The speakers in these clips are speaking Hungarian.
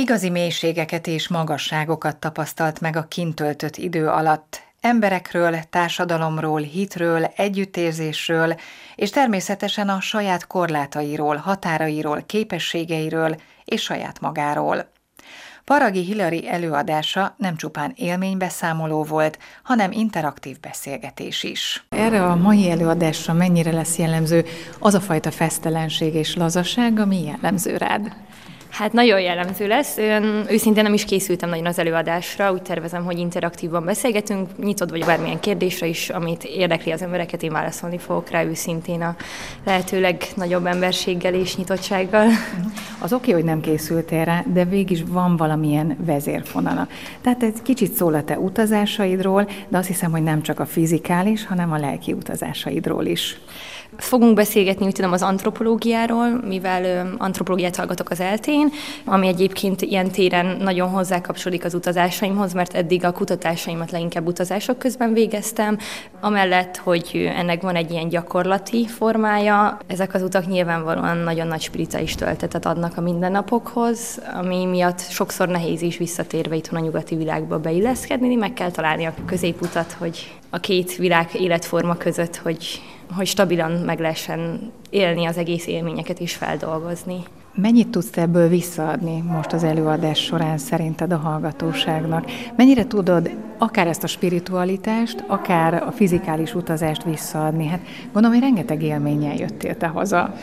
Igazi mélységeket és magasságokat tapasztalt meg a kintöltött idő alatt, emberekről, társadalomról, hitről, együttérzésről, és természetesen a saját korlátairól, határairól, képességeiről és saját magáról. Paragi Hilary előadása nem csupán élménybeszámoló volt, hanem interaktív beszélgetés is. Erre a mai előadásra mennyire lesz jellemző az a fajta fesztelenség és lazaság, ami jellemző rád? Hát nagyon jellemző lesz. Ön, őszintén nem is készültem nagyon az előadásra, úgy tervezem, hogy interaktívan beszélgetünk, nyitott vagy bármilyen kérdésre is, amit érdekli az embereket, én válaszolni fogok rá őszintén a lehetőleg nagyobb emberséggel és nyitottsággal. Az oké, okay, hogy nem készültél rá, de végig van valamilyen vezérfonala. Tehát egy kicsit szól a te utazásaidról, de azt hiszem, hogy nem csak a fizikális, hanem a lelki utazásaidról is. Fogunk beszélgetni, úgy tudom, az antropológiáról, mivel antropológiát hallgatok az eltén, ami egyébként ilyen téren nagyon hozzá kapcsolódik az utazásaimhoz, mert eddig a kutatásaimat leginkább utazások közben végeztem. Amellett, hogy ennek van egy ilyen gyakorlati formája, ezek az utak nyilvánvalóan nagyon nagy spirituális töltetet adnak a mindennapokhoz, ami miatt sokszor nehéz is visszatérve itthon a nyugati világba beilleszkedni, meg kell találni a középutat, hogy a két világ életforma között, hogy hogy stabilan meg lehessen élni az egész élményeket is feldolgozni. Mennyit tudsz ebből visszaadni most az előadás során szerinted a hallgatóságnak? Mennyire tudod akár ezt a spiritualitást, akár a fizikális utazást visszaadni? Hát gondolom, hogy rengeteg élménnyel jöttél te haza.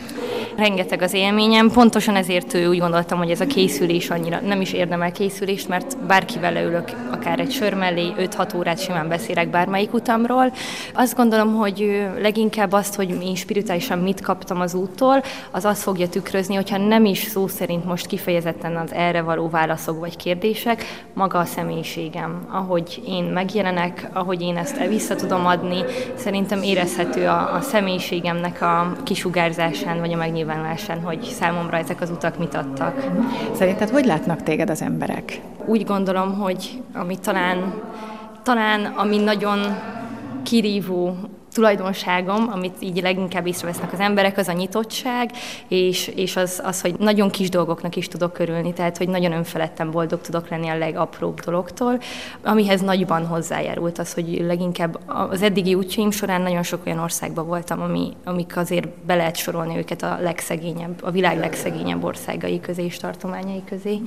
Rengeteg az élményem, pontosan ezért úgy gondoltam, hogy ez a készülés annyira nem is érdemel készülést, mert bárkivel leülök, akár egy sör mellé, 5-6 órát simán beszélek bármelyik utamról. Azt gondolom, hogy leginkább azt, hogy én spirituálisan mit kaptam az úttól, az azt fogja tükrözni, hogyha nem is szó szerint most kifejezetten az erre való válaszok vagy kérdések, maga a személyiségem, ahogy én megjelenek, ahogy én ezt vissza tudom adni, szerintem érezhető a, a személyiségemnek a kisugárzásán vagy a megnyilvánulásán, hogy számomra ezek az utak mit adtak. Szerinted hogy látnak téged az emberek? Úgy gondolom, hogy ami talán, talán ami nagyon kirívó tulajdonságom, amit így leginkább észrevesznek az emberek, az a nyitottság, és, és az, az, hogy nagyon kis dolgoknak is tudok körülni, tehát hogy nagyon önfeledten boldog tudok lenni a legapróbb dologtól, amihez nagyban hozzájárult az, hogy leginkább az eddigi útjaim során nagyon sok olyan országban voltam, ami, amik azért be lehet sorolni őket a legszegényebb, a világ legszegényebb országai közé és tartományai közé.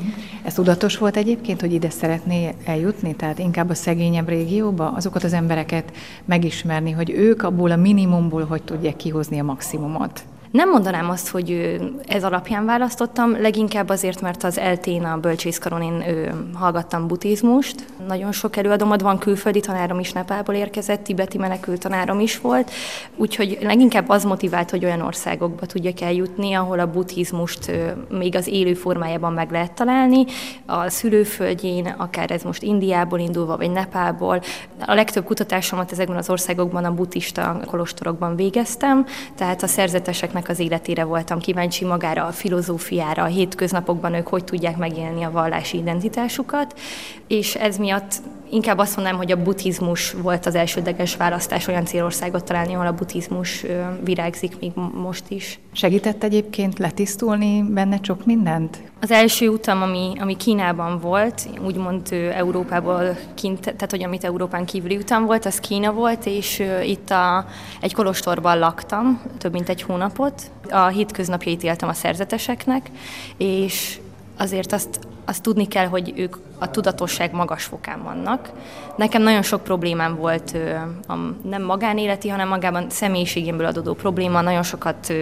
Ez tudatos volt egyébként, hogy ide szeretné eljutni, tehát inkább a szegényebb régióba, azokat az embereket megismerni, hogy ők ők abból a minimumból hogy tudják kihozni a maximumot. Nem mondanám azt, hogy ez alapján választottam, leginkább azért, mert az eltén a bölcsészkaron én hallgattam buddhizmust. Nagyon sok előadomat van, külföldi tanárom is Nepából érkezett, tibeti menekült tanárom is volt, úgyhogy leginkább az motivált, hogy olyan országokba tudjak eljutni, ahol a buddhizmust még az élő formájában meg lehet találni, a szülőföldjén, akár ez most Indiából indulva, vagy Nepából. A legtöbb kutatásomat ezekben az országokban a buddhista kolostorokban végeztem, tehát a szerzeteseknek embereknek az életére voltam kíváncsi, magára a filozófiára, a hétköznapokban ők hogy tudják megélni a vallási identitásukat, és ez miatt inkább azt mondanám, hogy a buddhizmus volt az elsődleges választás, olyan célországot találni, ahol a buddhizmus virágzik még most is. Segített egyébként letisztulni benne sok mindent? Az első utam, ami, ami Kínában volt, úgymond Európából kint, tehát hogy amit Európán kívüli utam volt, az Kína volt, és itt a, egy kolostorban laktam több mint egy hónapot. A hétköznapjait éltem a szerzeteseknek, és azért azt, azt tudni kell, hogy ők a tudatosság magas fokán vannak. Nekem nagyon sok problémám volt, a nem magánéleti, hanem magában személyiségemből adódó probléma. Nagyon sokat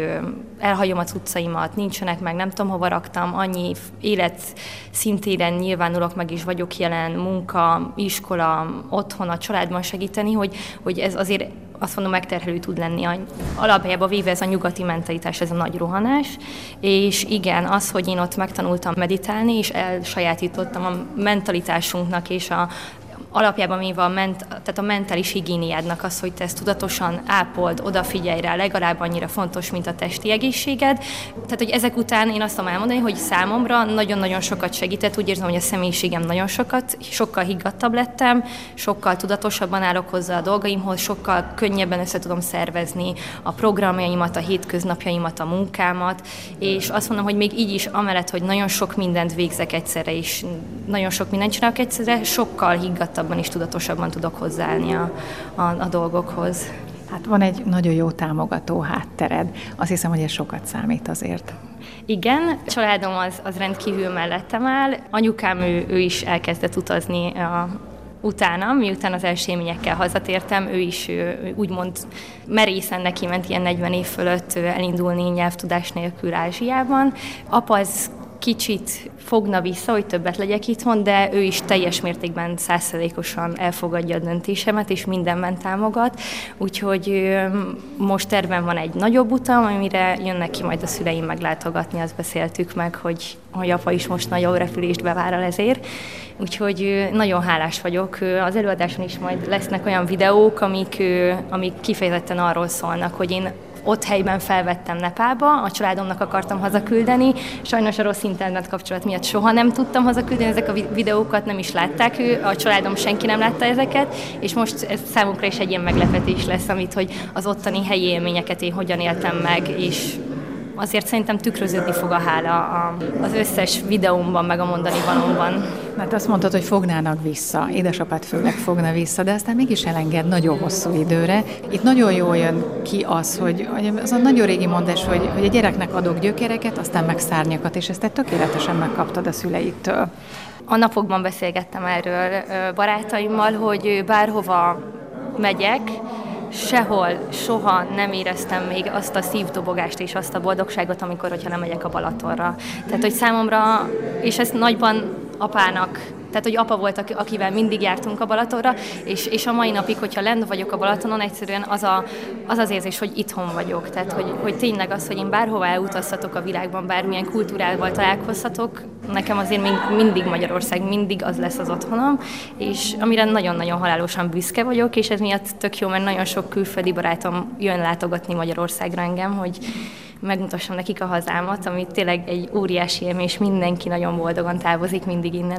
elhagyom a cuccaimat, nincsenek meg, nem tudom, hova raktam, annyi élet szintéren nyilvánulok meg is vagyok jelen, munka, iskola, otthon, a családban segíteni, hogy, hogy ez azért azt mondom, megterhelő tud lenni. Alapjában véve ez a nyugati mentalitás, ez a nagy rohanás, és igen, az, hogy én ott megtanultam meditálni, és elsajátítottam a mentalitásunknak és a alapjában mi van ment, tehát a mentális higiéniádnak az, hogy te ezt tudatosan ápold, odafigyelj rá, legalább annyira fontos, mint a testi egészséged. Tehát, hogy ezek után én azt tudom elmondani, hogy számomra nagyon-nagyon sokat segített, úgy érzem, hogy a személyiségem nagyon sokat, sokkal higgadtabb lettem, sokkal tudatosabban állok hozzá a dolgaimhoz, sokkal könnyebben össze tudom szervezni a programjaimat, a hétköznapjaimat, a munkámat, és azt mondom, hogy még így is, amellett, hogy nagyon sok mindent végzek egyszerre, és nagyon sok mindent csinálok egyszerre, sokkal higgadtabban és tudatosabban tudok hozzáállni a, a, a dolgokhoz. Hát van egy nagyon jó támogató háttered. Azt hiszem, hogy ez sokat számít azért. Igen, családom az, az rendkívül mellettem áll. Anyukám, ő, ő is elkezdett utazni a, utána, miután az első élményekkel hazatértem, ő is ő, úgymond merészen neki ment ilyen 40 év fölött elindulni nyelvtudás nélkül Ázsiában. Apa az kicsit fogna vissza, hogy többet legyek itthon, de ő is teljes mértékben százszerékosan elfogadja a döntésemet, és mindenben támogat. Úgyhogy most terven van egy nagyobb utam, amire jönnek ki majd a szüleim meglátogatni, azt beszéltük meg, hogy, hogy apa is most nagyobb repülést bevállal ezért. Úgyhogy nagyon hálás vagyok. Az előadáson is majd lesznek olyan videók, amik, amik kifejezetten arról szólnak, hogy én ott helyben felvettem Nepába, a családomnak akartam hazaküldeni, sajnos a rossz internet kapcsolat miatt soha nem tudtam hazaküldeni, ezek a videókat nem is látták ő, a családom senki nem látta ezeket, és most ez számunkra is egy ilyen meglepetés lesz, amit, hogy az ottani helyi élményeket én hogyan éltem meg, és azért szerintem tükröződni fog a hála az összes videómban, meg a mondani valóban. Mert azt mondtad, hogy fognának vissza, édesapát főleg fogna vissza, de aztán mégis elenged nagyon hosszú időre. Itt nagyon jól jön ki az, hogy, hogy az a nagyon régi mondás, hogy, hogy a gyereknek adok gyökereket, aztán meg szárnyakat, és ezt te tökéletesen megkaptad a szüleittől. A napokban beszélgettem erről barátaimmal, hogy bárhova megyek, sehol, soha nem éreztem még azt a szívdobogást és azt a boldogságot, amikor, hogyha nem megyek a Balatonra. Tehát, hogy számomra, és ezt nagyban apának tehát, hogy apa volt, akivel mindig jártunk a Balatonra, és, és a mai napig, hogyha lent vagyok a Balatonon, egyszerűen az, a, az az érzés, hogy itthon vagyok. Tehát, hogy, hogy tényleg az, hogy én bárhova elutazhatok a világban, bármilyen kultúrával találkozhatok, nekem azért még mindig Magyarország, mindig az lesz az otthonom, és amire nagyon-nagyon halálosan büszke vagyok, és ez miatt tök jó, mert nagyon sok külföldi barátom jön látogatni Magyarországra engem, hogy megmutassam nekik a hazámat, ami tényleg egy óriási élmény, és mindenki nagyon boldogan távozik mindig innen,